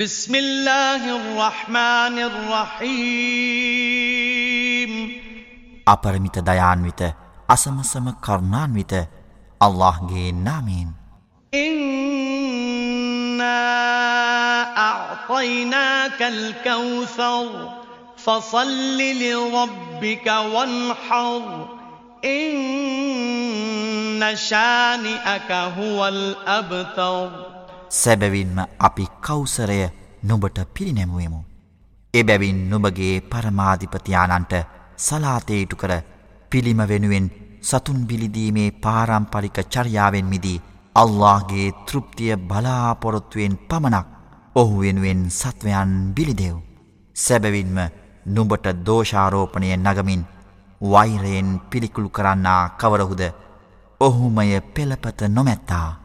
بسم الله الرحمن الرحيم අපරමිත දයාන්විත අසමසම කරුණාන්විත අල්ලාහ්ගේ نامين إنا أعطيناك الكوثر فصل لربك وانحر إن شانئك هو الأبتر සැබැවින්ම අපි කෞසරය නුඹට පිරිනැමුවමු. එබැවින් නුඹගේ පරමාධිපතියානන්ට සලාතේටු කර පිළිම වෙනුවෙන් සතුන් බිලිදීමේ පාරම්පරික චර්යාවෙන් මිදී අල්لهගේ තෘප්තිය බලාපොරොත්තුවෙන් පමණක් ඔහු වෙනුවෙන් සත්වයන් බිලිදෙව්. සැබවින්ම නුඹට දෝෂාරෝපණය නගමින් වෛරයෙන් පිළිකුළු කරන්නා කවරහුද ඔහුමය පෙළපත නොමැත්තා.